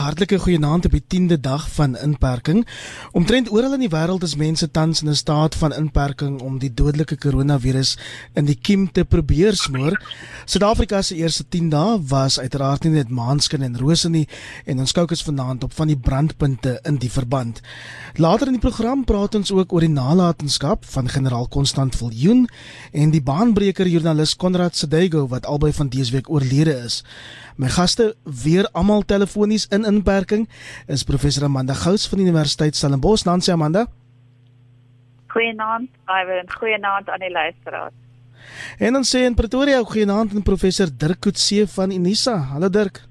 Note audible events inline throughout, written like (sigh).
Hartlike goeienaand op die 10de dag van inperking. Omtrent oral in die wêreld is mense tans in 'n staat van inperking om die dodelike koronavirus in die kiem te probeer smoor. Suid-Afrika se eerste 10 dae was uiteraard nie net maanskin en rose nie en ons fokus vanaand op van die brandpunte in die verband. Later in die program praat ons ook oor die nalatenskap van generaal Constant Viljoen en die baanbreker joernalis Konrad Sedego wat albei van dese week oorlede is. My gaste weer almal telefonies in inperking is professor Amanda Gous van die Universiteit Stellenbosch. Nancy Amanda. Goeienaand, Iwer en goeienaand aan die luisteraars. En dan sê in Pretoria goeienaand aan professor Dirk Coetzee van Unisa. Hallo Dirk.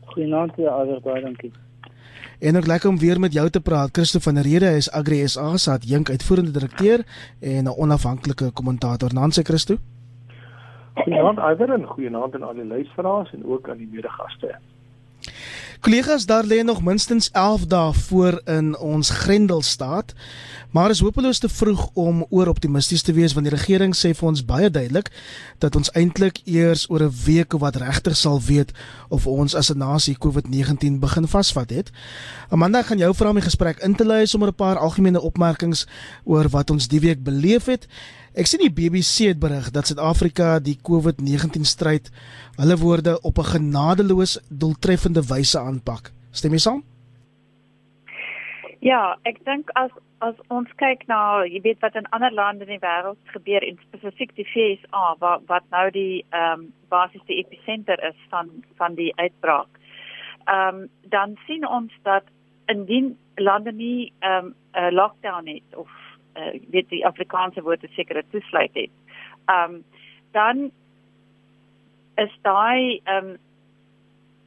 Goeienaand ja, Iwer, baie dankie. En ook lekker om weer met jou te praat. Christo van der Rede is Agri SA se adjunk uitvoerende direkteur en 'n onafhanklike kommentator. Nancy Christo. Goeienaand Iwer en goeienaand aan al die luisteraars en ook aan die medegaste. Kollegas, daar lê nog minstens 11 dae voor in ons Grendelstaat. Maar is hopeloos te vroeg om oor optimisties te wees want die regering sê vir ons baie duidelik dat ons eintlik eers oor 'n week of wat regtig sal weet of ons as 'n nasie COVID-19 begin vasvat het. Amanda gaan jou vra om die gesprek in te lei sommer 'n paar algemene opmerkings oor wat ons die week beleef het Ek sien die BBC het berig dat Suid-Afrika die COVID-19 stryd hulle woorde op 'n genadeloos doeltreffende wyse aanpak. Stem jy saam? Ja, ek dink as as ons kyk na, jy weet wat in ander lande in die wêreld gebeur en spesifiek die FSA wat wat nou die ehm um, basies die episenter is van van die uitbraak. Ehm um, dan sien ons dat indien lande nie ehm um, 'n lockdown het of uh, weet die Afrikaanse woord te sekere toesluit het. Ehm um, dan is daai ehm um,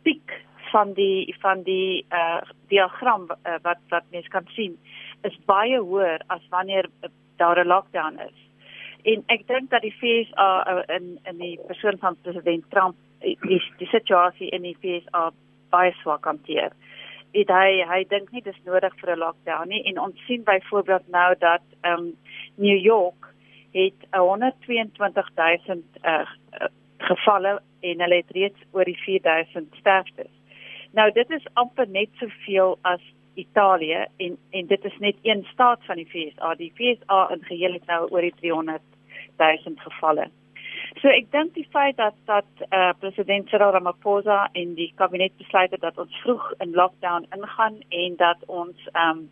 piek van die van die uh diagram uh, wat wat mens kan sien is baie hoër as wanneer daar 'n lockdown is. En ek dink dat die FSA uh, in in die persoon van president Trump die die situasie in die FSA baie swak hanteer het hy hy dink nie dis nodig vir 'n lockdown nie en ons sien byvoorbeeld nou dat ehm um, New York het 122000 uh, gevalle en hulle het reeds oor die 4000 sterftes. Nou dit is amper net soveel as Italië en en dit is net een staat van die VSA. Die VSA in geheel het nou oor die 300 000 gevalle. So ek dink die feit dat dat eh uh, president Cyril Ramaphosa en die kabinet besluit het dat ons vroeg in lockdown ingaan en dat ons ehm um,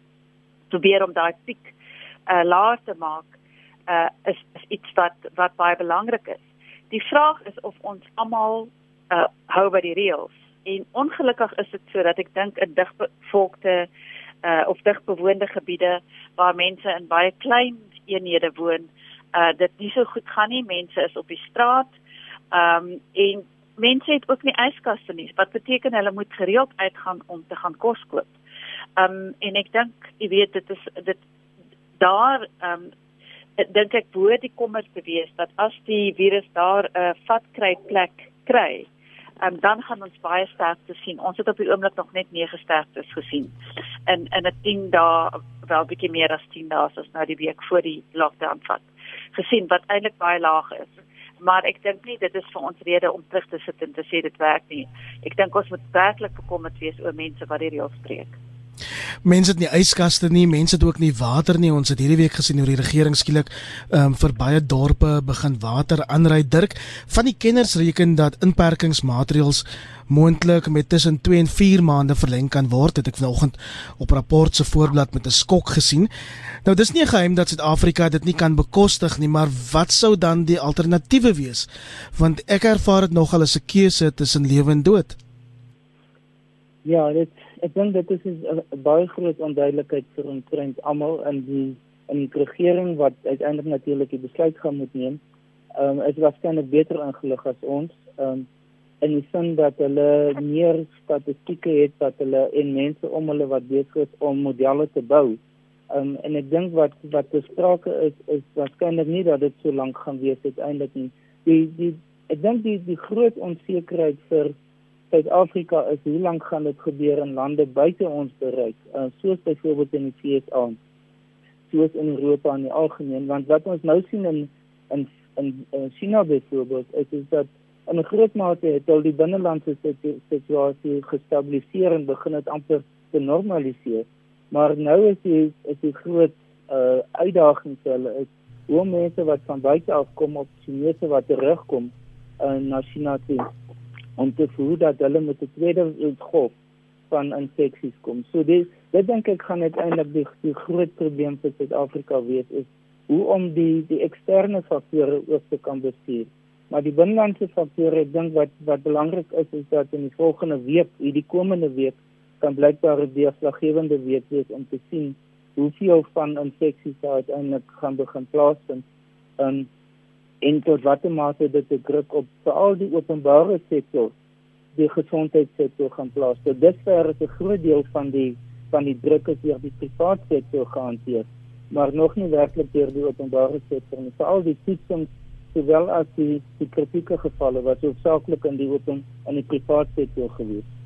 probeer om daai piek eh uh, laer te maak eh uh, is, is iets wat wat baie belangrik is. Die vraag is of ons almal eh uh, hou by die reëls. En ongelukkig is dit so dat ek dink in digbevolkte uh, of digbewoonde gebiede waar mense in baie klein eenhede woon, uh dit nie so goed gaan nie. Mense is op die straat. Um en mense het ook nie yskaste nie. Wat beteken hulle moet gereeld uitgaan om te gaan kos koop. Um en ek dink jy weet dit is dit daar um dink ek behoort die kommer te wees dat as die virus daar 'n uh, vat kry plek kry Um, dan gaan ons baie sterk te sien. Ons het op die oomblik nog net 9 sterftes gesien. In in 'n 10 dae, wel bietjie meer as 10 dae as nou die week voor die lockdown vat gesien wat eintlik baie laag is. Maar ek dink nie dit is vir ons rede om terug te sit en te sê dit werk nie. Ek dink ons moet werklik bekommerd wees oor mense wat die reëls breek. Mense het nie yskaste nie, mense het ook nie water nie. Ons het hierdie week gesien hoe die regering skielik ehm um, vir baie dorpe begin water aanry. Dirk, van die kenners reken dat inperkingsmaatreëls moontlik met tussen 2 en 4 maande verleng kan word. Het ek vanoggend op rapport se voorblad met 'n skok gesien. Nou dis nie 'n geheim dat Suid-Afrika dit nie kan bekostig nie, maar wat sou dan die alternatiewe wees? Want ek ervaar dit nogal as 'n keuse tussen lewe en dood. Ja, dit ek dink dit is 'n baie groot onduidelikheid vir vriend almal in die in die regering wat uiteindelik natuurlik die besluit gaan moet neem. Ehm um, is waarskynlik beter ingelig as ons. Ehm um, in die sin dat hulle meer statistieke het dat hulle en mense om hulle wat besig is om modelle te bou. Um, en ek dink wat wat besprake is is waarskynlik nie dat dit so lank gaan wees uiteindelik nie. Die die ek dink die die groot onsekerheid vir Suid-Afrika is hoe lank gaan dit gebeur in lande buite ons bereik, uh, soos byvoorbeeld in die VS, soos in Europa in die algemeen, want wat ons nou sien in in in, in China byvoorbeeld is is dat in 'n groot mate het al die binnelandse situasie gestabiliseer en begin dit amper te normaliseer. Maar nou is die is die groot uh uitdaging vir hulle is hoe mense wat van buite af kom of Chinese wat terugkom uh, na China toe om te voel dat hulle met 'n tweede golf van infeksies kom. So dit dit dink ek gaan uiteindelik die, die groot probleem vir Suid-Afrika wees is hoe om die die eksterne faktore ook te kan bestuur. Maar die binnelandse faktore, ek dink wat wat belangrik is is dat in die volgende week, hierdie komende week, kan blykbaar 'n deurslaggewende week wees om te sien hoeveel van infeksies daar uiteindelik gaan begin plaasvind. Um, en tot watter mate dit 'n druk op veral die openbare sektor, die gesondheidssektor gaan plaas. So dit ver is 'n groot deel van die van die druk is deur die private sektor gehanteer, maar nog nie werklik deur die openbare sektor nie. Veral die toetsing sowel as die die kritieke gevalle wat hoofsaaklik in die open en die private sektor gewees.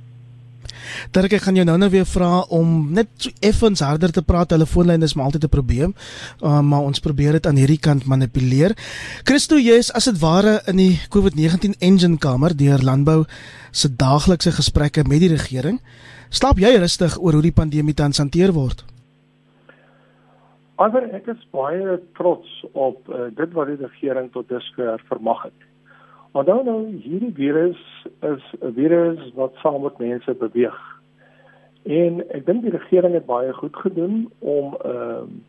Dirk, ek gaan jou nou nou weer vra om net so effens harder te praat. Telefoonlyn is maar altyd 'n probleem. Uh, maar ons probeer dit aan hierdie kant manipuleer. Christo, jy is as dit ware in die COVID-19 engine kamer deur landbou se daaglikse gesprekke met die regering. Slaap jy rustig oor hoe die pandemie tans hanteer word? Maar ek is baie trots op uh, dit wat die regering tot dusver vermag het. Maar dan nou hierdie virus is 'n virus wat saam met mense beweeg. En ek dink die regering het baie goed gedoen om ehm uh,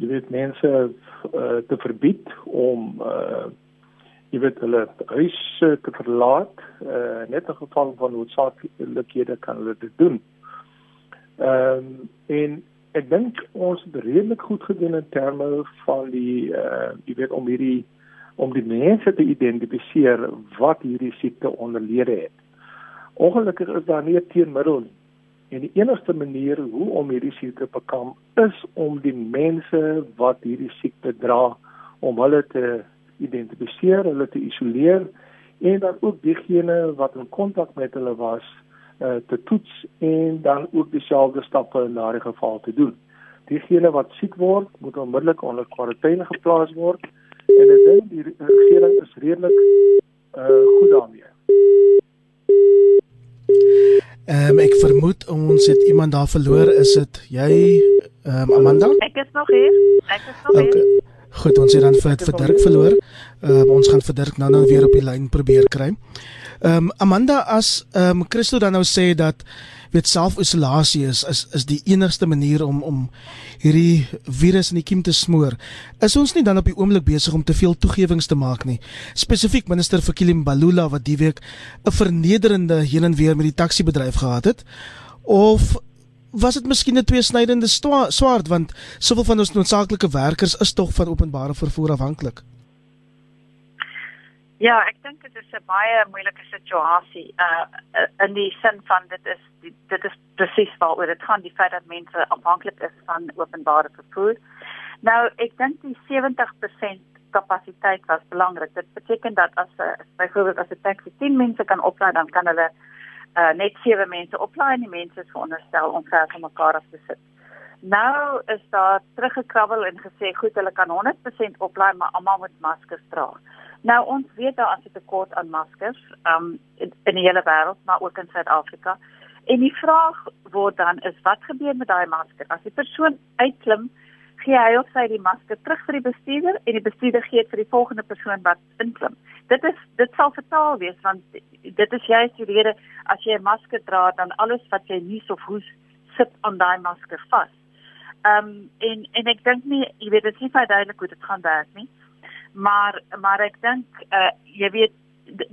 jy weet mense uh, te verbied om uh jy weet hulle huis te verlaat uh net in geval van noodsaaklikhede kan hulle dit doen. Ehm um, en ek dink ons het redelik goed gedoen in terme van die uh jy weet om hierdie om die mense te identifiseer wat hierdie siekte onderlede het. Ongelukkig is daar nie 'n teenmiddel nie. En die enigste manier hoe om hierdie siekte te bekamp is om die mense wat hierdie siekte dra om hulle te identifiseer, hulle te isoleer en dan ook diegene wat in kontak met hulle was uh, te toets en dan ook dieselfde stappe in daardie geval te doen. Diegene wat siek word, moet onmiddellik onder kwarantyne geplaas word en ek dink die regering is redelik uh goed daarmee. Ehm um, ek vermoed ons het iemand daar verloor. Is dit jy ehm um, Amanda? Ek is nog hier. Ek is nog okay. hier. Goed, ons het dan vir vir Dirk verloor. Ehm um, ons gaan vir Dirk nou nou weer op die lyn probeer kry. Ehm um, Amanda as ehm um, Christo dan nou sê dat weet selfisolasie is is is die enigste manier om om hierdie virus in die kiem te smoor. Is ons nie dan op die oomblik besig om te veel toegewings te maak nie? Spesifiek minister Fikile Mbalula wat die week 'n vernederende heen en weer met die taxi bedryf gehad het of was dit miskien 'n tweesnydende swaard want soveel van ons noodsaaklike werkers is tog van openbare vervoer afhanklik. Ja, ek dink dit is 'n baie moeilike situasie. Uh in die sin van dit is dit is presies waaroor dit gaan, die feit dat mense afhanklik is van openbare vervoer. Nou, ek dink die 70% kapasiteit was belangrik. Dit beteken dat as 'n byvoorbeeld as 'n taxi 10 mense kan oplaai, dan kan hulle uh net 7 mense oplaai en die mense is veronderstel om ver van mekaar af te sit. Nou is daar teruggekrabbel en gesê goed, hulle kan 100% oplaai, maar almal moet maskers dra. Nou ons weet daar is 'n tekort aan maskers um, in, in die hele wêreld, maar ook in Suid-Afrika. En die vraag word dan is wat gebeur met daai masker? As die persoon uitklim, gee hy of sy die masker terug vir die bestuurder en die bestuurder gee dit vir die volgende persoon wat inklim. Dit is dit sal fataal wees want dit is juist die rede as jy 'n masker dra dan alles wat jy nie so hoes sit aan daai masker vas. Ehm um, en en ek dink nie jy weet dit is nie duidelik hoe dit gaan werk nie maar maar ek dink uh, jy weet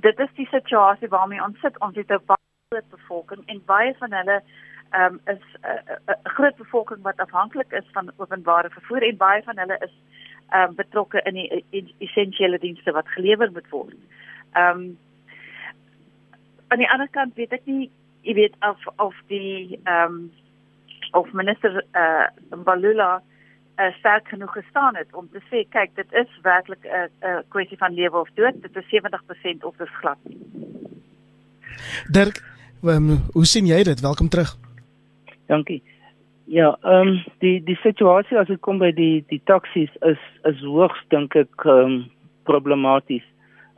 dit is die situasie waarmee ons sit ons het 'n baie bevolking en baie van hulle um, is 'n uh, uh, groot bevolking wat afhanklik is van openbare vervoer en baie van hulle is um, betrokke in die in essensiële dienste wat gelewer moet word. Ehm um, aan die ander kant weet ek nie jy weet of of die ehm um, of minister uh, Mbalula uh, sterk genoeg gestaan het om te sê kyk dit is werklik 'n uh, 'n uh, kwessie van lewe of dood dit is 70% of dis glad nie. Dirk, um, hoe sien jy dit? Welkom terug. Dankie. Ja, ehm um, die die situasie as dit kom by die die taksies is is hoogs dink ek ehm um, problematies.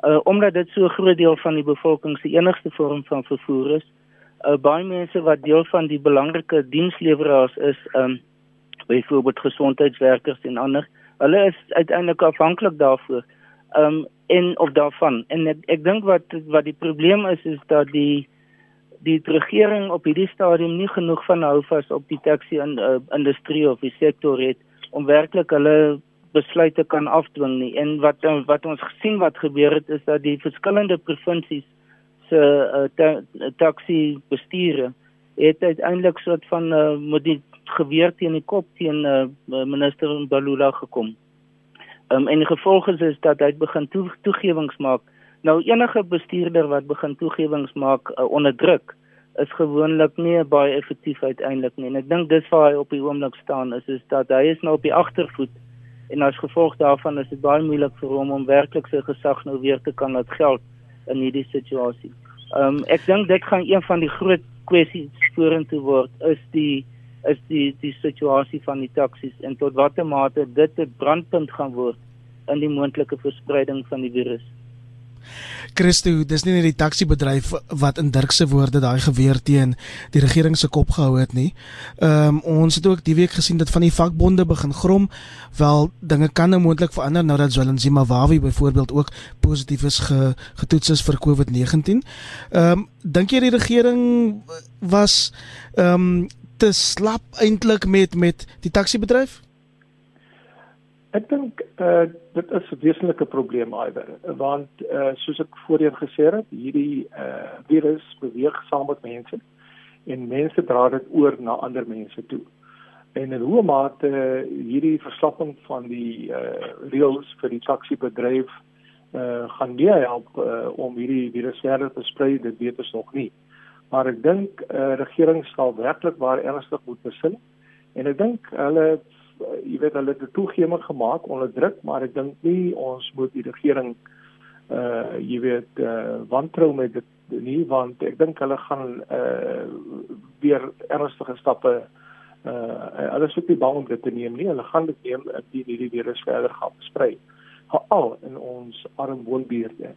Uh omdat dit so 'n groot deel van die bevolking se enigste vorm van vervoer is. Uh baie mense wat deel van die belangrike diensleweraars is, um byvoorbeeld gesondheidswerkers en ander, hulle is uiteindelik afhanklik daarvoor. Um en of daarvan. En ek, ek dink wat wat die probleem is is dat die die regering op hierdie stadium nie genoeg van hou vas op die taxi in uh, industrie of die sektor het om werklik hulle besluite kan afdwing nie. En wat wat ons gesien wat gebeur het is dat die verskillende provinsies se uh, ta taxi bestuure het uiteindelik soort van uh, met die geweer teen die kop teen uh, minister Balula gekom. Um, en die gevolg is, is dat hy begin toe, toegewings maak Nou enige bestuurder wat begin toegewings maak uh, onder druk is gewoonlik nie baie effektief uiteindelik nie. En ek dink dis waar hy op die oomblik staan is is dat hy is nou op die agtervoet en as gevolg daarvan is dit baie moeilik vir hom om werklik sy gesag nou weer te kan laat geld in hierdie situasie. Ehm um, ek dink dit gaan een van die groot kwessies vorentoe word is die is die die situasie van die taksies en tot watter mate dit 'n brandpunt gaan word in die moontlike verspreiding van die virus. Christo, dis nie net die taxi bedryf wat in Dirk se woorde daai geweer teen die regering se kop gehou het nie. Ehm um, ons het ook die week gesien dat van die vakbonde begin grom, wel dinge kan nou moontlik verander nou dat Zwelin Zimbabwe byvoorbeeld ook positief is ge, getoets is vir COVID-19. Ehm um, dink jy die regering was ehm um, te slap eintlik met met die taxi bedryf? Ek dink uh dit is 'n wesenlike probleem iwer want uh soos ek voorheen gesê het, hierdie uh virus beweeg saam met mense en mense dra dit oor na ander mense toe. En in hoe mate hierdie verslapping van die uh reëls vir die taxi bedryf uh gaan nie help uh, om hierdie virus verder te sprei, dit weet ons nog nie. Maar ek dink uh regering sal werklik waar ernstig moet besin en ek dink hulle uh, jy weet hulle het 'n toegewing gemaak onder druk, maar ek dink nie ons moet die regering uh jy weet uh wantrou met dit nie want ek dink hulle gaan uh weer ernstige stappe uh hulle sou nie bang om dit te neem nie. Hulle gaan dit neem indien hierdie virus verder gaan sprei. Veral in ons arm woonbuurte.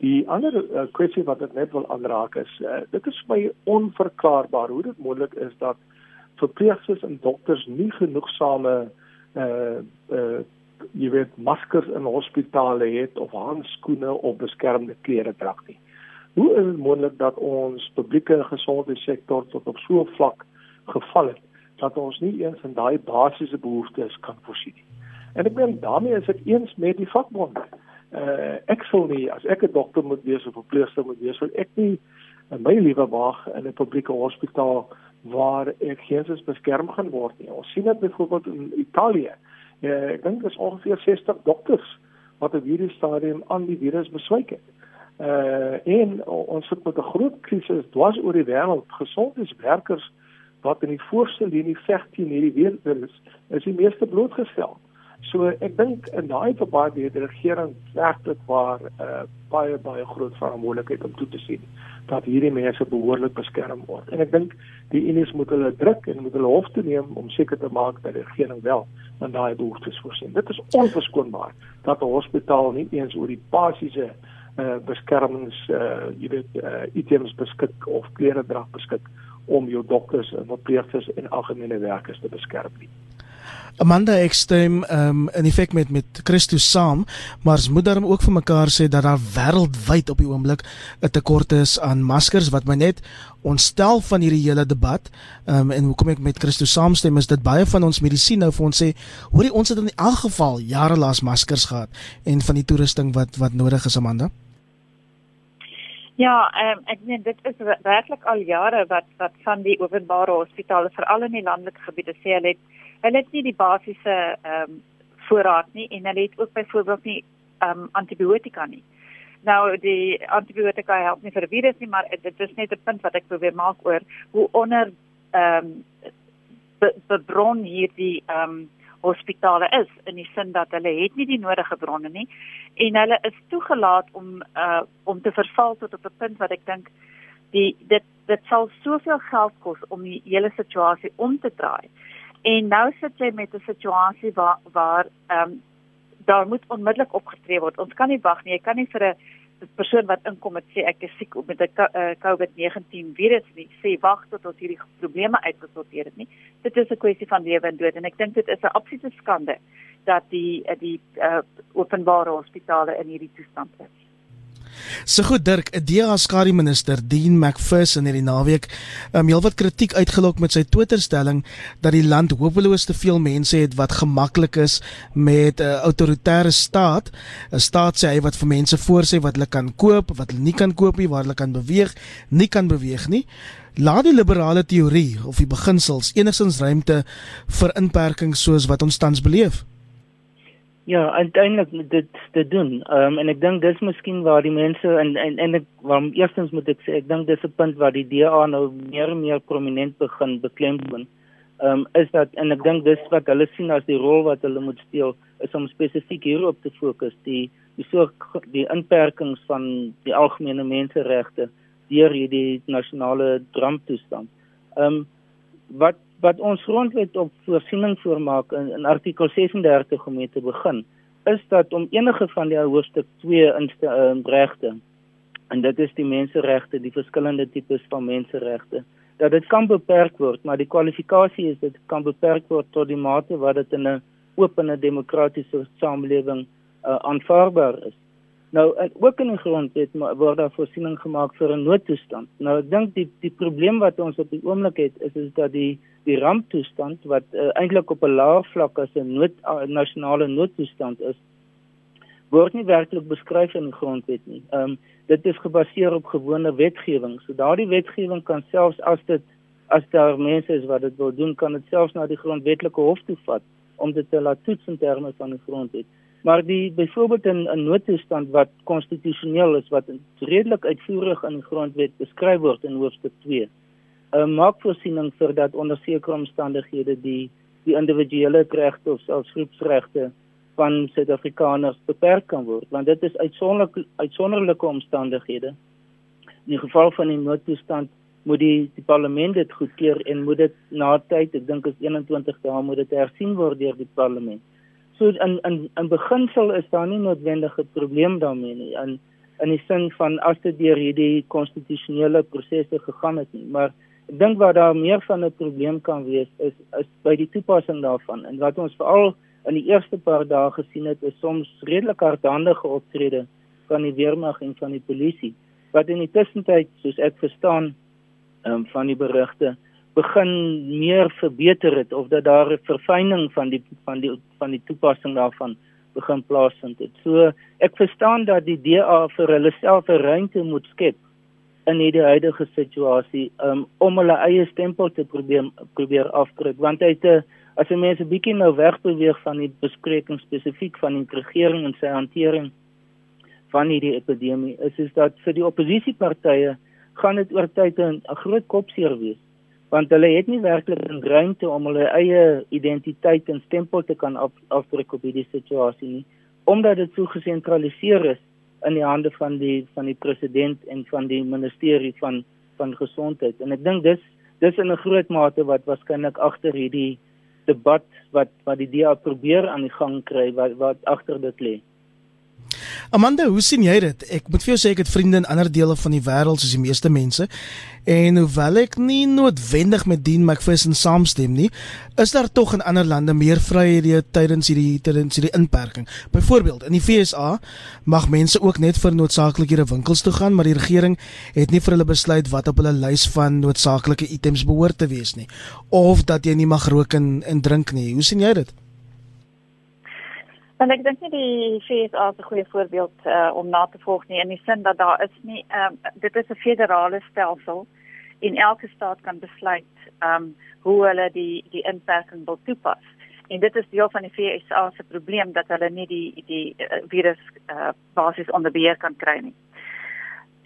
Die ander uh, kwessie wat ek net wil aanraak is uh, dit is my onverklaarbaar hoe dit moontlik is dat verpleegsters en dokters nie genoegsame uh uh jy weet maskers in hospitale het of handskoene of beskermende klere dra nie. Hoe is dit moontlik dat ons publieke gesondheidssektor tot op so 'n vlak geval het dat ons nie eens in daai basiese behoeftes kan voorsien nie? En ek meen daarmee is ek eens met die vakbond. Uh ek sou nie as ek 'n dokter moet wees of 'n verpleegster moet wees, wil ek nie in my lewe wag in 'n publieke hospitaal waar ek geestes beskerm gaan word nie. Ons sien dit byvoorbeeld in Italië. Ja, ek dink is ongeveer 60 dokters wat op hierdie stadium aan die virus beswyk het. Uh en ons sit met 'n groot krisis dwars oor die wêreld. Gesondheidswerkers wat in die voorste linie veg teen hierdie virus, is die meeste blootgestel. So ek dink in daai verband het die regering werklik waar 'n uh, baie baie groot verantwoordelikheid om toe te sien dat hierdie mense behoorlik beskerm word. En ek dink die unies moet hulle druk en moet hulle hof toe neem om seker te maak dat die regering wel aan daai behoeftes voorsien. Dit is onverskoonbaar dat 'n hospitaal nie eens oor die basiese uh, beskermings uh, jy weet uh, items beskik of klere dra beskik om jou dokters en verpleegsters en algemene werkers te beskerm nie. Amanda ek stem um, in effek met met Christo saam, maar ons moet daarom ook vir mekaar sê dat daar wêreldwyd op die oomblik 'n tekort is aan maskers wat my net ontstel van hierdie hele debat. Um, en hoekom ek met Christo saamstem is dit baie van ons medisyne nou vir ons sê, hoorie ons het in elk geval jare lank maskers gehad en van die toerusting wat wat nodig is Amanda. Ja, um, ek meen dit is werklik al jare wat wat van die openbare hospitale veral in die landelike gebiede sê hulle het hulle het nie die basiese ehm um, voorraad nie en hulle het ook byvoorbeeld nie ehm um, antibiotika nie. Nou die antibiotika help nie vir die virus nie, maar dit is net 'n punt wat ek probeer maak oor hoe onder ehm um, bebron hierdie ehm um, hospitale is in die sin dat hulle het nie die nodige bronne nie en hulle is toegelaat om uh om te verval tot op 'n punt wat ek dink die dit dit sal soveel geld kos om die hele situasie om te draai. En nou sit jy met 'n situasie waar waar ehm um, daar moet onmiddellik opgetree word. Ons kan nie wag nie. Jy kan nie vir 'n persoon wat inkom met sê ek is siek met 'n uh, COVID-19 virus nie, sê wag tot ons hierdie probleme uitgesorteer het nie. Dit is 'n kwessie van lewe en dood en ek dink dit is 'n absolute skande dat die die uh, openbare hospitale in hierdie toestand is. So goed Dirk, 'n DA skare minister, Dean McPherson het die naweek um, heelwat kritiek uitgelok met sy Twitter-stelling dat die land hopeloos te veel mense het wat gemaklik is met 'n uh, autoritaire staat, 'n staat sê hy wat vir mense voorsê wat hulle kan koop, wat hulle nie kan koop nie, waar hulle kan beweeg, nie kan beweeg nie. Laat die liberale teorie of die beginsels enigstens ruimte vir inperkings soos wat ons tans beleef. Ja, uiteindelik dit te doen. Ehm um, en ek dink dis miskien waar die mense en en en ek waarom eerstens moet ek sê ek dink dis 'n punt waar die DA nou meer en meer prominent begin beklemtoon. Ehm um, is dat en ek dink dis wat hulle sien as die rol wat hulle moet speel is om spesifiek hierop te fokus, die die so die inperkings van die algemene menseregte deur hierdie nasionale dramptoestand. Ehm um, wat wat ons grondwet op voorsiening voormaak in, in artikel 36 om mee te begin is dat om enige van die hoofstuk 2 inste uh, regte en dit is die menseregte die verskillende tipes van menseregte dat dit kan beperk word maar die kwalifikasie is dit kan beperk word tot die mate wat dit in 'n oop en demokratiese samelewing uh, aanvaarbaar is Nou ook in die grondwet word daar voorsiening gemaak vir 'n noodtoestand. Nou ek dink die die probleem wat ons op die oomblik het is is dat die die ramptoestand wat uh, eintlik op 'n laer vlak as 'n nood uh, nasionale noodtoestand is word nie werklik beskryf in die grondwet nie. Ehm um, dit is gebaseer op gewone wetgewing. So daardie wetgewing kan selfs as dit as daar mense is wat dit wil doen, kan dit selfs na die grondwetlike hof toe vat om dit te laat toets in terme van die grondwet. Maar die byvoorbeeld in 'n noodtoestand wat konstitusioneel is wat redelik uitvoerig in die grondwet beskryf word in hoofstuk 2. 'n maak voorsiening vir dat onder sekere omstandighede die die individuele regte of selfs groepsregte van Suid-Afrikaners beperk kan word want dit is uitsonderlike uitsonderlike omstandighede. In die geval van die noodtoestand moet die die parlement dit goedkeur en moet dit na tyd, ek dink is 21 dae moet dit hersien word deur die parlement. So in in in beginsel is daar nie noodwendige probleem daarmee nie. In in die sin van as dit deur hierdie konstitusionele prosesse gegaan het nie, maar dink wat daar meer van 'n probleem kan wees is is by die toepassing daarvan. En wat ons veral in die eerste paar dae gesien het, is soms redelik hardhandige optrede van die weermag en van die polisie wat in die tussentyd, soos ek verstaan, um, van die berigte begin meer verbeter het of dat daar 'n verfyning van die van die van die toepassing daarvan begin plaasvind het. So ek verstaan dat die DA vir hulle self 'n ruimte moet skep in hierdie huidige situasie um, om hulle eie stempel te probeer probeer afdruk want hy het as jy mense bietjie nou wegbeweeg van die bespreking spesifiek van die regering en sy hantering van hierdie epidemie is is dat vir die oppositiepartye gaan dit oor tyd 'n groot kopseer wees. Want hulle het nie werklik 'n ruimte om hulle eie identiteit en stempel te kan af, afdruk op hierdie situasie nie omdat dit so gesentraliseer is in die hande van die van die president en van die ministerie van van gesondheid. En ek dink dis dis in 'n groot mate wat waarskynlik agter hierdie debat wat wat die DA probeer aan die gang kry wat wat agter dit lê Amanda, hoe sien jy dit? Ek moet vir jou sê ek het vriende in ander dele van die wêreld soos die meeste mense. En hoewel ek nie noodwendig met Dean McPherson saamstem nie, is daar tog in ander lande meer vryhede tydens hierdie tydens hierdie inperking. Byvoorbeeld, in die FSA mag mense ook net vir noodsaaklikhede winkels toe gaan, maar die regering het nie vir hulle besluit wat op hulle lys van noodsaaklike items behoort te wees nie of dat jy nie mag rook en, en drink nie. Hoe sien jy dit? Want ek dink nie die FSA is 'n goeie voorbeeld uh, om na te volg nie in die sin dat daar is nie um, dit is 'n federale stelsel en elke staat kan besluit um, hoe hulle die die inperking wil toepas. En dit is deel van die FSA se probleem dat hulle nie die die uh, virus uh, basis onder beheer kan kry nie.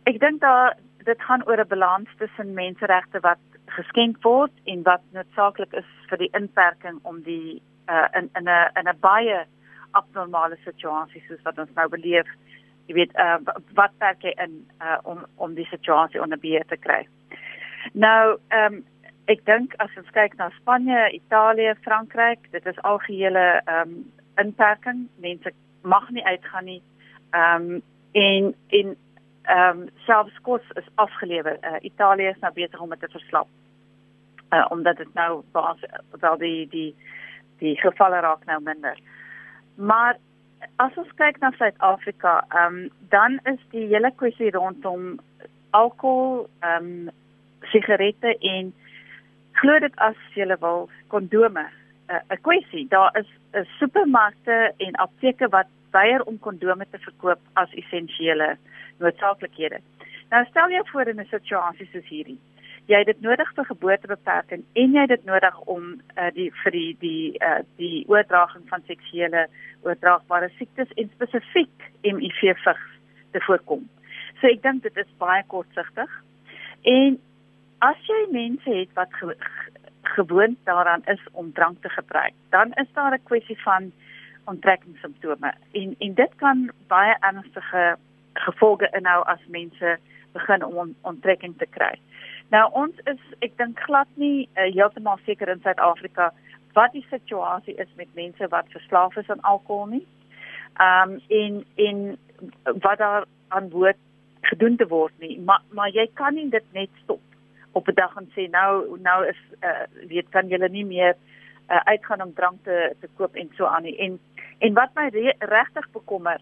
Ek dink dat dit gaan oor 'n balans tussen menseregte wat geskenk word en wat noodsaaklik is vir die inperking om die uh, in in 'n in 'n baie abnormale situasies soos wat ons nou beleef. Jy weet, uh, wat werk jy in uh, om om die situasie onder beheer te kry? Nou, ehm um, ek dink as ons kyk na Spanje, Italië, Frankryk, dit is algehele ehm um, inperking. Mense mag nie uitgaan nie. Ehm um, En en ehm um, selfs kos is afgelewer. Uh, Italië is nou besig om dit te verslap. Uh, omdat dit nou baas wel die die die gevalle raak nou minder. Maar as ons kyk na Suid-Afrika, ehm um, dan is die hele kwessie rondom alkohol, ehm um, sigarette en glo dit as jy wil kondome uh, 'n kwessie. Daar is 'n uh, supermarkte en apteke wat weier om kondome te verkoop as essensiële noodsaaklikhede. Nou stel jou voor in 'n situasie soos hierdie. Jy dit nodig vir geboortebeperking en jy dit nodig om uh, die vir die die uh, die oordraging van seksuele oordraagbare siektes en spesifiek HIV vigs te voorkom. So ek dink dit is baie kortsigtig. En as jy mense het wat ge gewoond daaraan is om drank te gebruik, dan is daar 'n kwessie van onttrekkingssimptome en en dit kan baie ernstige gevolge inhou as mense begin om onttrekking te kry. Nou ons is ek dink glad nie uh, heeltemal seker in Suid-Afrika wat die situasie is met mense wat verslaaf is aan alkohol nie. Ehm um, en en wat daar aan word gedoen te word nie, maar maar jy kan nie dit net stop op 'n dag en sê nou nou is uh, weet kan julle nie meer uh, uitgaan om drank te te koop en so aan nie. En en wat my regtig bekommer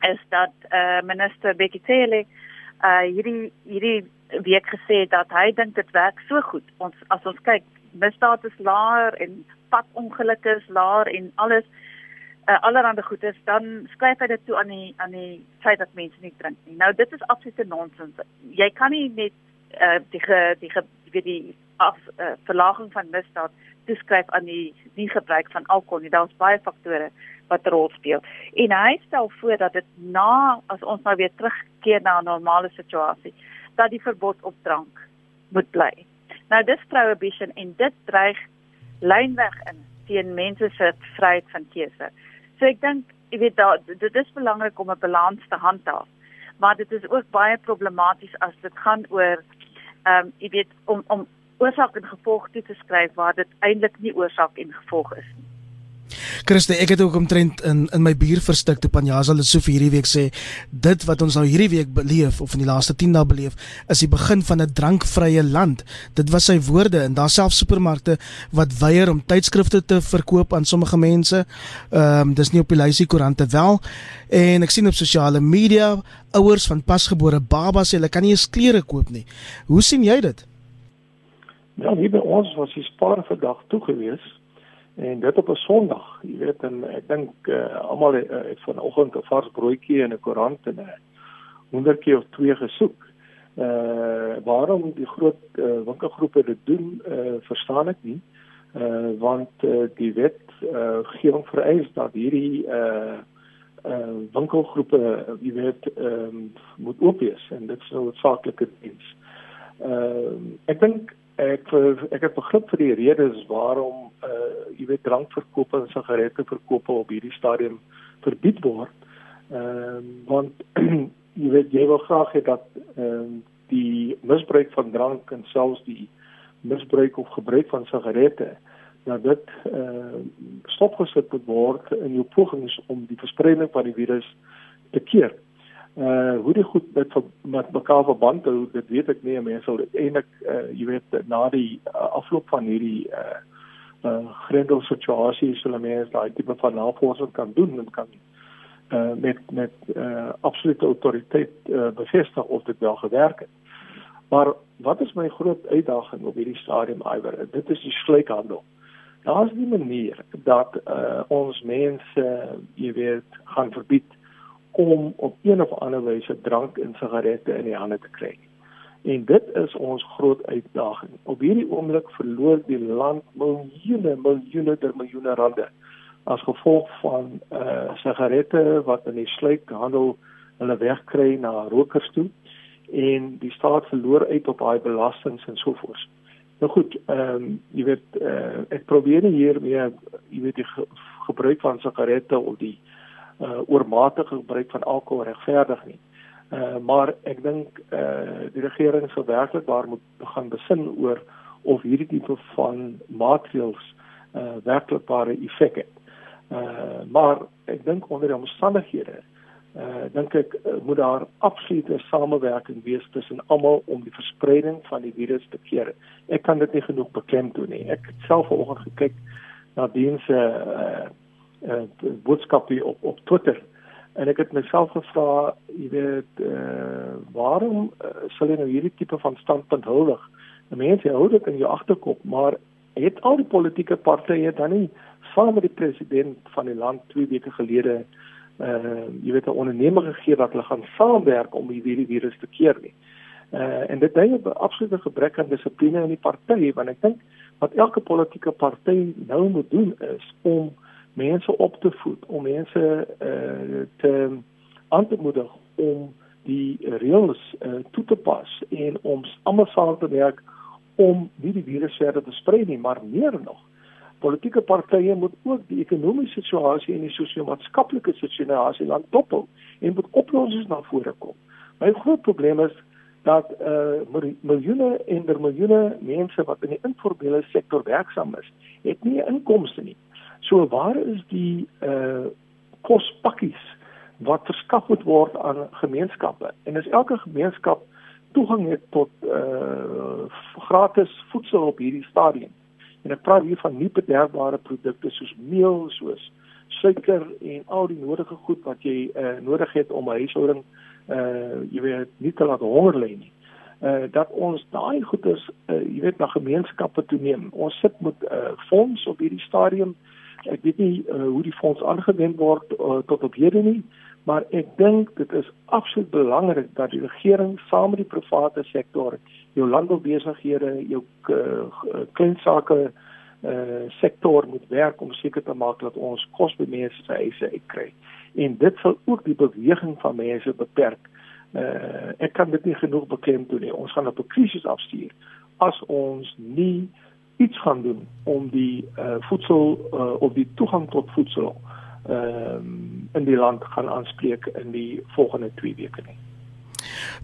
is dat uh, minister Bekkie Cele uh, hierdie hierdie week gesê dat hy dink dit werk so goed. Ons as ons kyk, misdaad is laer en padongelukke is laer en alles uh, allerhande goed is, dan skryf hy dit toe aan die aan die feit dat mense nie drink nie. Nou dit is absolute nonsens. Jy kan nie net uh, die ge, die ge, die die af uh, verlaging van misdaad toeskryf aan die nie gebruik van alkohol nie. Daar's baie faktore wat 'n rol speel. En hy stel voor dat dit na as ons nou weer terugkeer na 'n normale situasie, dat die verbod op drank moet bly. Nou dis prohibition en dit dreig lynweg in teen mense se vryheid van keuse. So ek dink, jy weet, daar dit is belangrik om 'n balans te handhaaf. Maar dit is ook baie problematies as dit gaan oor ehm um, jy weet om om oorsaak en gevolg toe te skryf waar dit eintlik nie oorsaak en gevolg is nie. Christe, ek het ook omtrent in in my bier verstik toe Panjaza Lesofie hierdie week sê dit wat ons nou hierdie week beleef of in die laaste 10 dae beleef is die begin van 'n drankvrye land. Dit was sy woorde en daar self supermarkte wat weier om tydskrifte te verkoop aan sommige mense. Ehm um, dis nie op die lysie koerante wel en ek sien op sosiale media ouers van pasgebore babas sê hulle kan nie eens klere koop nie. Hoe sien jy dit? Ja, hier by ons was die spaar vir dag toe gewees en dit op 'n Sondag, jy weet en ek dink uh, almal het, uh, het vanoggend 'n vars broodjie en 'n koerant en 'n honderdjie of twee gesoek. Uh waarom die groot uh, winkelgroepe dit doen, uh verstaan ek nie. Uh want uh, die wet uh gee hom vereis dat hierdie uh uh winkelgroepe, jy weet, ehm um, moet oop wees en dit is 'n noodsaaklike diens. Uh ek dink ek ek het begrip vir die redes waarom uh jy weet drankverkoop en sigarette verkoop op hierdie stadium verbied word. Ehm uh, want (clears throat) jy weet jy wil graag hê dat ehm uh, die misbruik van drank en selfs die misbruik of gebruik van sigarette dat dit uh, stopgesit moet word in jou pogings om die verspreiding van die virus te keer uh hoe dit goed met met mekaar verband hou dit weet ek nie. Mense sal eintlik uh jy weet na die uh, afloop van hierdie uh uh grendel situasie sal mense daai tipe van navorsing kan doen en kan uh met met uh absolute autoriteit uh bevestig of dit wel gewerk het. Maar wat is my groot uitdaging op hierdie stadium iwer? Dit is die slykhandel daar's nie 'n manier dat uh ons mense uh, jy weet gaan verbied om op een of ander wyse drank en sigarette in die hande te kry. En dit is ons groot uitdaging. Op hierdie oomblik verloor die land miljoene, miljoene ter miljoene rande as gevolg van eh uh, sigarette wat in die sluikhandel hulle wegkry na rokers toe en die staat verloor uit op daai belastings en so voort. Nou goed, ehm um, jy weet eh uh, ek probeer hier weer jy weet die ge gebruik van sigarette of die uh, oormatige gebruik van alkohol regverdig nie. Uh, maar ek dink uh, die regering sou werklik waar moet begin besin oor of hierdie tipe van maatreëls uh, werklik ware effek het. Uh, maar ek dink onder die omstandighede uh dink ek uh, moet daar absolute samewerking wees tussen almal om die verspreiding van die virus te keer. Ek kan dit nie genoeg beklemtoon nie. Ek het self vanoggend gekyk na dienste uh uh boodskappe op op Twitter en ek het myself gevra, jy weet, uh waarom uh, sal jy nou hierdie tipe van standpunt huldig? Die mense hou dit in jou agterkop, maar het al die politieke partye dan nie saam met die president van die land 2 weke gelede uh jy weet 'n onderneming gegee dat hulle gaan saamwerk om hierdie virus te keer nie. Uh en dit dui op 'n absolute gebrek aan dissipline in die party want ek dink wat elke politieke party nou moet doen is om mense op te voed, om mense uh te aan te moedig om die reëls uh, toe te pas en om almal saam te werk om nie die virus verder te sprei nie, maar meer nog politieke partye moet ook die ekonomiese situasie en die sosio-maatskaplike situasie land dophou en moet oplossings na vore kom. My groot probleem is dat uh miljoene en miljoene mense wat in die informele sektor werksaam is, het nie inkomste nie. So waar is die uh kospakkies wat verskaf moet word aan gemeenskappe? En as elke gemeenskap toegang het tot uh gratis voedsel op hierdie stadium En ek praat hier van nie bederfbare produkte soos meel, soos suiker en al die nodige goed wat jy uh, nodig het om 'n huishouding uh jy weet nie te laat honger lê nie. Uh dat ons daai goeders uh jy weet na gemeenskappe toe neem. Ons sit met 'n uh, fonds op hierdie stadium. Ek weet nie uh, hoe die fonds aangewend word uh, tot op hede nie, maar ek dink dit is absoluut belangrik dat die regering saam met die private sektor jou landboubesighede, jou uh, klein sake uh sektor moet werk om seker te maak dat ons kos by mense se huise uitkry. En dit sal ook die beweging van mense beperk. Uh ek kan dit nie genoeg beklemtoon nie. Ons gaan op 'n krisis afstuur as ons nie iets gaan doen om die uh voedsel uh of die toegang tot voedsel ehm um, in die land gaan aanspreek in die volgende 2 weke nie.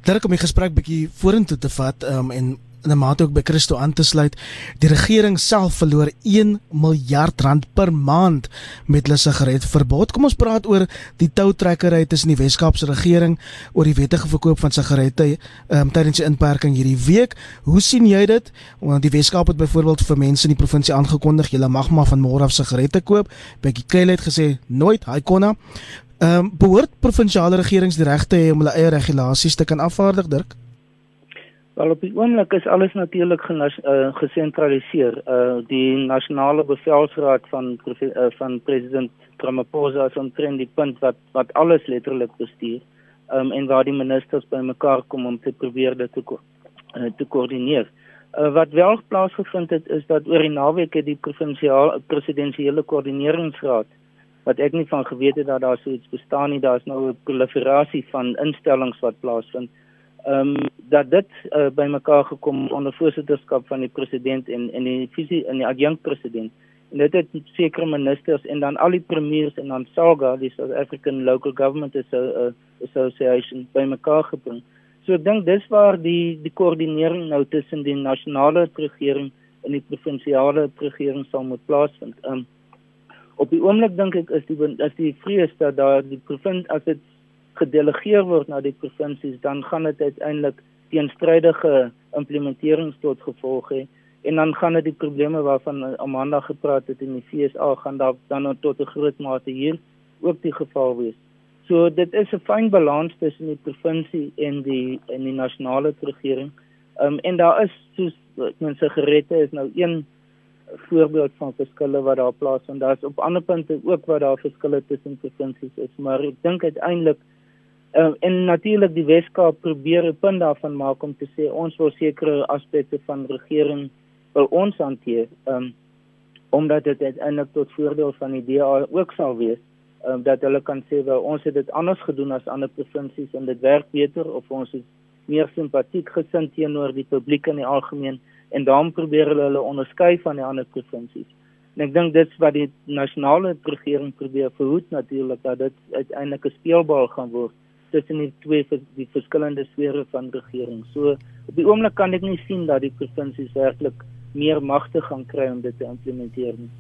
Dit kom die gesprek bietjie vorentoe te vat um, en in 'n mate ook by Christo aan te sluit. Die regering self verloor 1 miljard rand per maand met hulle sigaretverbod. Kom ons praat oor die toutrekkery tussen die Wes-Kaapse regering oor die wettige verkoop van sigarette um, tydens die inperking hierdie week. Hoe sien jy dit? Want die Wes-Kaap het byvoorbeeld vir mense in die provinsie aangekondig jy mag maar van môre af sigarette koop. Bekkie Kyle het gesê nooit, hy kon na. Ehm um, behoort provinsiale regerings die regte hê om hulle eie regulasies te kan afvaardig, Dirk? Wel op die oomblik is alles natuurlik uh, gesentraliseer. Uh die nasionale bevelsraad van uh, van president Ramaphosa is omtrent die punt wat wat alles letterlik bestuur. Um en waar die ministers bymekaar kom om te probeer dit te uh, te koördineer. Uh, wat wel plaasgevind het is dat oor die naweek het die provinsiale presidensiële koördineringsraad wat ek nie van geweet het dat daar so iets bestaan nie, daar's nou 'n proliferasie van instellings wat plaasvind ehm um, dat dit uh, bymekaar gekom onder voorsitterskap van die president en en die visie in die adjunkt president en dit het sekere ministers en dan al die premiers en dan SAGA die South African Local Government uh, Association bymekaar gebring. So ek dink dis waar die die koördinering nou tussen die nasionale regering en die provinsiale regering sal moet plaasvind. Ehm um, op die oomblik dink ek is die is die vrees dat daar die provinsie as dit gedelegeer word na die provinsies, dan gaan dit uiteindelik teenstrydige implementerings tot gevolg hê en dan gaan dit die probleme waarvan Amanda gepraat het in die FSA gaan daar dan tot 'n groot mate hier ook die geval wees. So dit is 'n fyn balans tussen die provinsie en die en die nasionale regering. Ehm um, en daar is soos mense gerette is nou een voorbeeld van verskille wat daar plaasvind. Daar's op ander punte ook waar daar verskille tussen provinsies is, maar ek dink uiteindelik Uh, en natuurlik die Weskaap probeer 'n punt daarvan maak om te sê ons wil sekere aspekte van regering wil ons hanteer um, omdat dit uiteindelik tot voordeel van die DA ook sal wees um, dat hulle kan sê wel ons het dit anders gedoen as ander provinsies en dit werk beter of ons is meer simpatiek gesind teenoor die publiek in die algemeen. En daarom probeer hulle hulle onderskei van die ander provinsies. En ek dink dit is wat die nasionale regering probeer verhoed natuurlik dat dit uiteindelik 'n speelbal gaan word tussen die twee die verskillende sfere van regering. So op die oomblik kan ek nie sien dat die provinsies werklik meer magte gaan kry om dit te implementeer nie.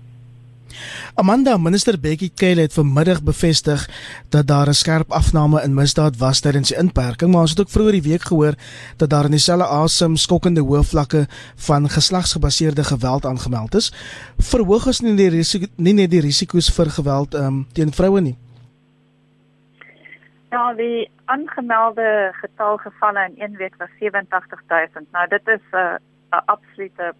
Amanda, minister Bekkie Cele het vanmiddag bevestig dat daar 'n skerp afname in misdaad was tydens die inperking, maar ons het ook vroeër die week gehoor dat daar in dieselfde asem skokkende hoë vlakke van geslagsgebaseerde geweld aangemeld is. Verhoog is nie die risiko nie net die risiko's vir geweld um, teen vroue nie. Ja, die aangemelde getal gevalle in een week was 87000. Nou dit is 'n uh, absolute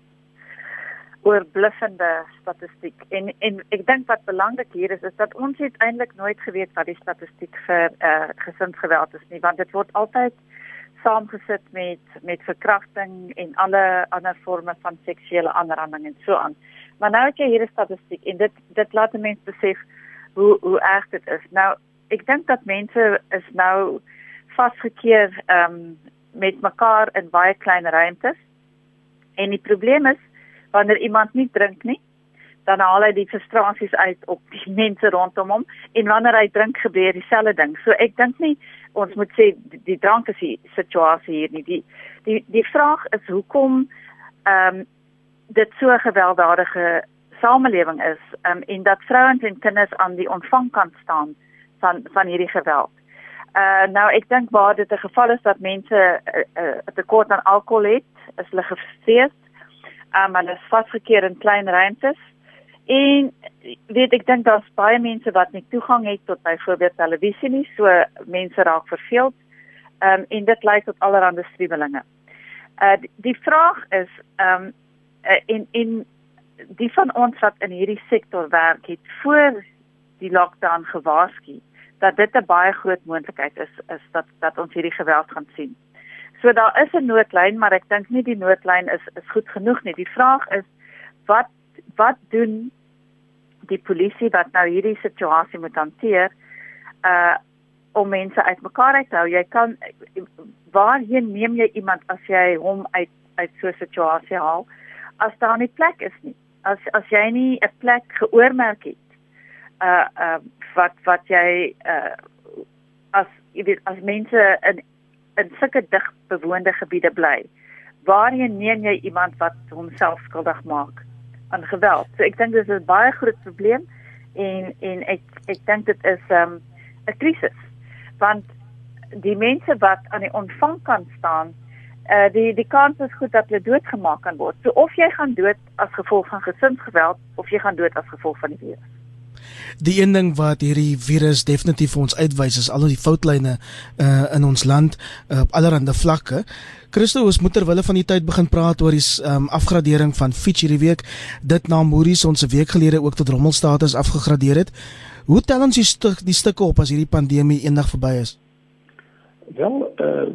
oorbluffende statistiek. En en ek dink wat belangrik hier is is dat ons het eintlik nooit geweet wat die statistiek vir eh uh, gesinsgeweld is nie, want dit word altyd saamgesit met met verkrachting en alle ander forme van seksuele aanranding en so aan. Maar nou het jy hier 'n statistiek en dit dit laat mense besef hoe hoe erg dit is. Nou ek dink dat mense is nou vasgekeer ehm um, met mekaar in baie klein ruimtes. En die probleem is wanneer iemand nie drink nie, dan haal hy die frustrasies uit op die (laughs) mense rondom hom en wanneer hy drink gebeur dieselfde ding. So ek dink nie ons moet sê die, die drank is die situasie hier nie. Die die die vraag is hoekom ehm um, dit so 'n gewelddadige samelewing is um, en dat vrouens en kinders aan die ontvangkant staan van van hierdie geweld. Uh nou ek dink waar dit 'n geval is dat mense 'n uh, uh, tekort aan alkohol het, is hulle gefees um, hulle is vasgekeer in klein ruimtes. En weet ek dink daar's baie mense wat nie toegang het tot byvoorbeeld televisie nie, so mense raak verveeld. Um, en dit lei tot allerlei striwelinge. Uh die, vraag is um, uh, en en die van ons wat in hierdie sektor werk het voor die lockdown gewaarsku dat dit 'n baie groot moontlikheid is is dat dat ons hierdie geweld gaan sien. So daar is 'n noodlyn, maar ek dink nie die noodlyn is is goed genoeg nie. Die vraag is wat wat doen die polisie wat nou hierdie situasie moet hanteer uh om mense uitmekaar uit te hou. Jy kan waarheen neem jy iemand as jy hom uit uit so 'n situasie haal as daar nie plek is nie. As as jy nie 'n plek geoormerk het uh uh wat wat jy uh as jy weet as mense in in sulke dig bewoonde gebiede bly. Waarheen neem jy iemand wat homself skuldig maak aan geweld? So ek dink dis 'n baie groot probleem en en ek ek dink dit is 'n um, 'n krisis. Want die mense wat aan die ontvangkant staan, uh, die die kans is goed dat hulle doodgemaak kan word. So of jy gaan dood as gevolg van gesinsgeweld of jy gaan dood as gevolg van die virus. Die een ding wat hierdie virus definitief vir ons uitwys is al die foutlyne uh, in ons land uh, op allerlei vlakke. Christo, ons moet terwyl van die tyd begin praat oor die um, afgradering van Fitch hierdie week. Dit na Moody's ons 'n week gelede ook tot rommelstatus afgegradeer het. Hoe tel ons die, stuk, die stukke op as hierdie pandemie eendag verby is? Wel, uh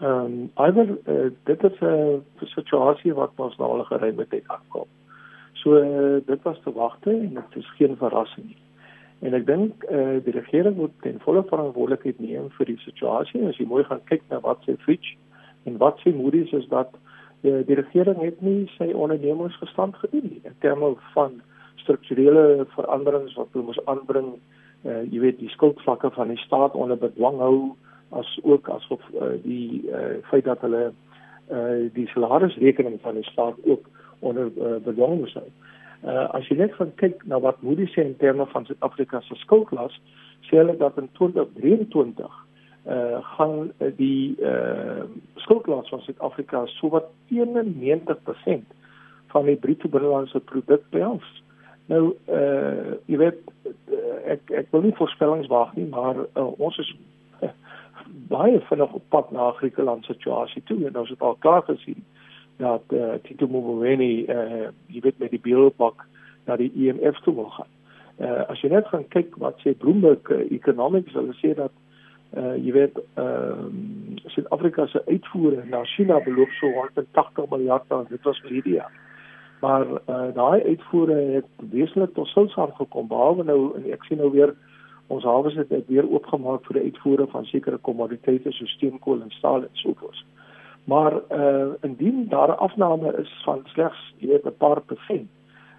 ehm (clears throat) um, alhoewel uh, dit is 'n uh, situasie wat ons nou al geruime tyd afkom. So dit was te wagte en dit is geen verrassing nie. En ek dink eh uh, die regering moet ten volle verantwoordelikheid neem vir die situasie. As jy mooi gaan kyk na wat sê Fitch en wat sê Moody's is dat uh, die regering het nie sy ondernemingsgestand gedoen nie in terme van strukturele veranderings wat hulle moes aanbring. Eh uh, jy weet die skuldvlakke van die staat onder bedwang hou as ook asof uh, die uh, feit dat hulle eh uh, die salarisrekening van die staat ook onder uh, bedwang moes hou. Uh, as jy net gaan kyk na wat Moody sê in terme van Suid-Afrika se skuldklas, sê hulle dat in 2023 uh gaan die uh skuldklas van Suid-Afrika sowat 91% van die bruto binnelandse produk behels. Nou uh jy weet ek ek wil nie voorspellings waag nie, maar uh, ons is uh, baie vinnig op pad na Griekeland situasie toe en ons het al klaar gesien dat uh, Tito Mboweni eh uh, jy weet met die beelpak na die IMF toe wil gaan. Eh uh, as jy net gaan kyk wat sê Bloomberg uh, Economics, hulle sê dat eh uh, jy weet ehm um, Suid-Afrika se uitvoere na China beloop so 180 miljard rand. Dit was hierdie jaar. Maar eh uh, daai uitvoere het wesentlik tot stilstand gekom behalwe nou en ek sien nou weer ons hawes het weer oopgemaak vir die uitvoere van sekere kommoditeite soos steenkool en staal en so voort. Maar uh indien daar 'n afname is van slegs jy weet 'n paar persent,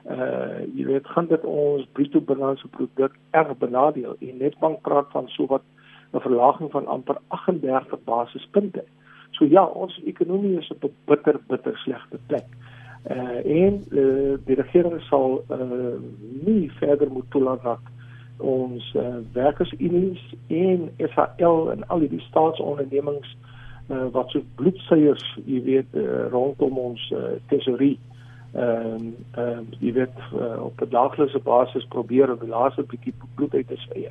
uh jy weet gaan dit ons bruto binnelandse produk erg benadeel. En Netbank praat van so wat 'n verlaging van amper 38 basispunte. So ja, ons ekonomie is op 'n bitter bitter slegte plek. Uh en uh, die regering sal uh nie verder moet toelaat dat ons uh, werkersunies en SAL en al die staatsondernemings uh, wat so bloedseiers, jy weet, uh, rondom ons uh, tesorie ehm um, ehm um, jy weet uh, op 'n daaglikse basis probeer om die laaste bietjie bloed uit te sny.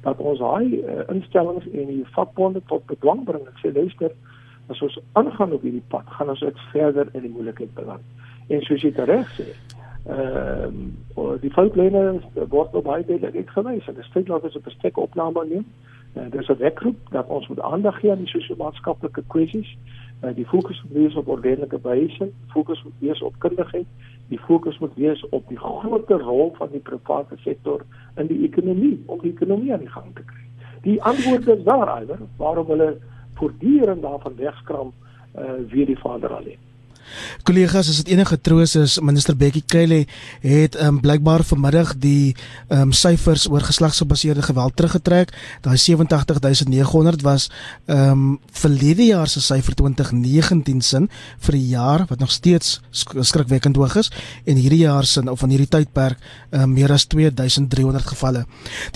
Dat ons daai uh, instellings en die vakbonde tot bedwang bring en sê luister, as ons aangaan op hierdie pad, gaan ons uit verder in die moeilikheid beland. En soos jy reg sê, ehm um, die volkleine word op baie duidelik uitgewys en dit sê dat ons 'n bestek opname neem. Uh, Dit is 'n wekgroep dat ons moet aandag gee aan die sosio-maatskaplike kwessies. Uh, die fokus moet wees op ordentlike behuising, fokus moet wees op kundigheid, die fokus moet wees op die groot rol van die private sektor in die ekonomie om die ekonomie aan die gang te kry. Die antwoord is daar, waarom hulle voortdurend daarvan wegskram uh, weer die vader alleen. Kollegas, as dit enige troos is, minister Bekkie Cele het um, blykbaar vanmiddag die um, syfers oor geslagsgebaseerde geweld teruggetrek. Daai 87900 was ehm um, verlede jaar se syfer 2019 sin vir die jaar wat nog steeds skrikwekkend hoog is en hierdie jaar sin of van hierdie tydperk um, meer as 2300 gevalle.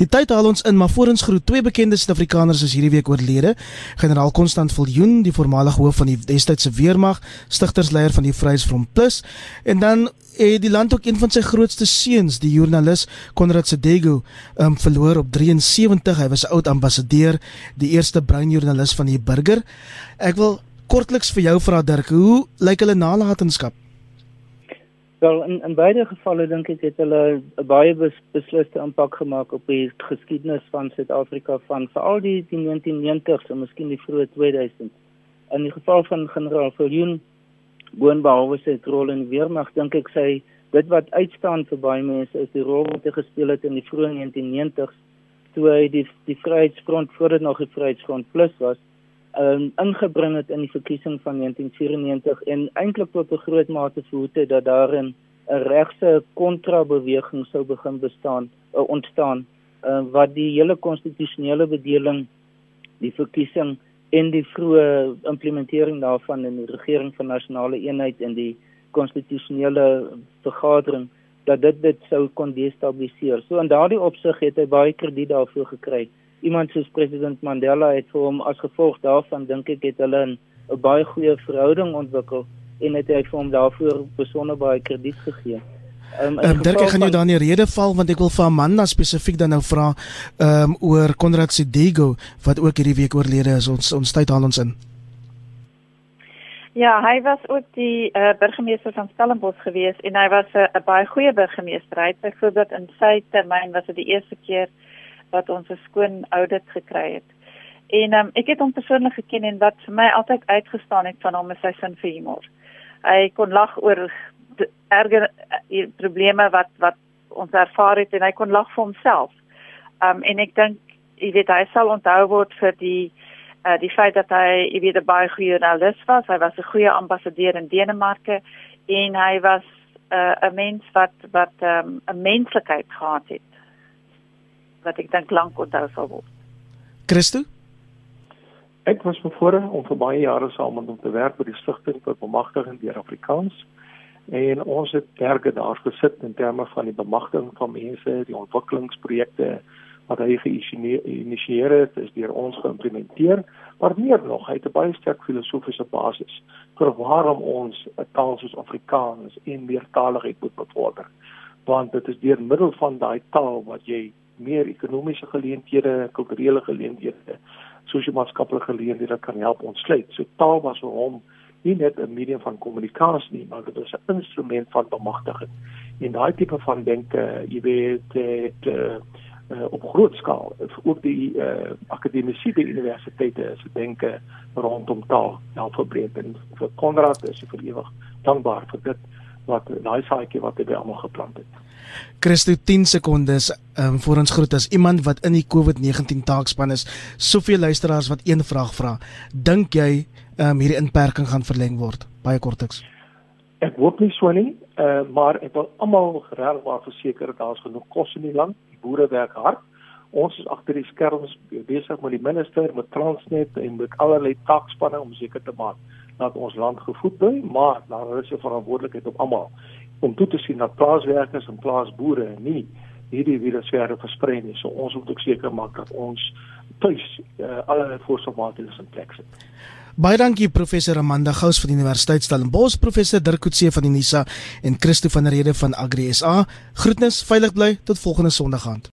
Die tyd haal ons in, maar voor ons groet twee bekende Suid-Afrikaners is hierdie week oorlede. Generaal Constant Viljoen, die voormalige hoof van die destydse weermag, stigters leier van die Vryheidsfront Plus en dan het die land ook een van sy grootste seuns, die joernalis Konrad Sedego, um, verloor op 73. Hy was oud ambassadeur, die eerste bruin joernalis van die burger. Ek wil kortliks vir jou vra Dirk, hoe lyk hulle nalatenskap? Wel in in beide gevalle dink ek het hulle 'n baie bes, besliste impak gemaak op die geskiedenis van Suid-Afrika van veral die, die 1990s en miskien die vroeë 2000s. In die geval van generaal Viljoen boonbehalwe sy rol in weermag dink ek sy dit wat uitstaan vir baie mense is die rol wat hy gespeel het in die vroeë 1990s toe hy die die Vryheidsfront voor dit nog die Vryheidsfront Plus was um, ingebring het in die verkiesing van 1994 en eintlik tot 'n groot mate verhoed het dat daarin 'n regse kontrabeweging sou begin bestaan uh, ontstaan uh, wat die hele konstitusionele bedeling die verkiesing en die vroeë implementering daarvan in die regering van nasionale eenheid en die konstitusionele vergadering dat dit dit sou kon destabiliseer. So in daardie opsig het hy baie krediet daarvoor gekry. Iemand soos president Mandela het vir hom as gevolg daarvan dink ek het hulle 'n baie goeie verhouding ontwikkel en het hy vir hom daarvoor besonder baie krediet gegee. Ehm um, Dirk, ek gaan jou dan die rede val want ek wil vir Amanda spesifiek dan nou vra ehm um, oor Konrad Sidego wat ook hierdie week oorlede is. Ons ons tyd haal ons in. Ja, hy was ook die uh, burgemeester van Stellenbosch gewees en hy was 'n uh, baie goeie burgemeester. Hy het byvoorbeeld in sy termyn was dit die eerste keer wat ons 'n skoon audit gekry het. En um, ek het hom persoonlik geken en wat vir my altyd uitgestaan het van hom is sy sin vir humor. Hy kon lag oor erge uh, probleme wat wat ons ervaar het en hy kon lag vir homself. Um en ek dink jy weet hy sal onthou word vir die uh, die feit dat hy jy weet 'n baie goeie joernalis was. Hy was 'n goeie ambassadeur in Denemarke en hy was uh, 'n uh, mens wat wat um, 'n um, menslikheid gehad het wat ek dink lank onthou sal word. Christo Ek was bevoorreg om vir baie jare saam met hom te werk by die stigting vir bemagtiging deur Afrikaans en ons het berge daar gesit in terme van die bemagtiging van mense, die ontwikkelingsprojekte wat hy geïnisieer het, is deur ons geïmplementeer, maar meer nog, hy het 'n baie sterk filosofiese basis vir waarom ons 'n taal soos Afrikaans en meertaligheid moet bevorder. Want dit is deur middel van daai taal wat jy meer ekonomiese geleenthede, kulturele geleenthede, sosio-maatskaplike geleenthede kan help ontsluit. So taal was vir hom nie net 'n medium van kommunikasie nie, maar dit is 'n instrument van bemagtiging. En daai tipe van denke, jy weet, dit uh, uh, op groot skaal, ook die uh, akademiese die universiteite se denke rondom taal help verbreek en vir Konrad is vir ewig dankbaar vir dit wat daai saadjie wat hy by almal geplant het. Christo 10 sekondes um, voor ons groet as iemand wat in die COVID-19 taakspan is. Soveel luisteraars wat een vraag vra. Dink jy um, hierdie inperking gaan verleng word? Baie kortliks. Ek hoop nie so nie, uh, maar ek wil almal regwaar verseker daar's genoeg kos in die land. Die boere werk hard. Ons is agter die skerms besig met die minister, met Transnet en met allerlei taakspanne om seker te maak dat ons land gevoed bly, maar daar is 'n verantwoordelikheid op almal om toe te sien dat plaaswerkers en plaasboere nie hierdie virus verder versprei nie. So ons moet ook seker maak dat ons tuis uh, alle voorsorgmaatreëls in plek sit. Baie dankie professor Amanda Gous van die Universiteit Stellenbosch, professor Dirk Coetzee van die NISA en Christo van der Rede van Agri SA. Groetnis, veilig bly tot volgende Sondag aand.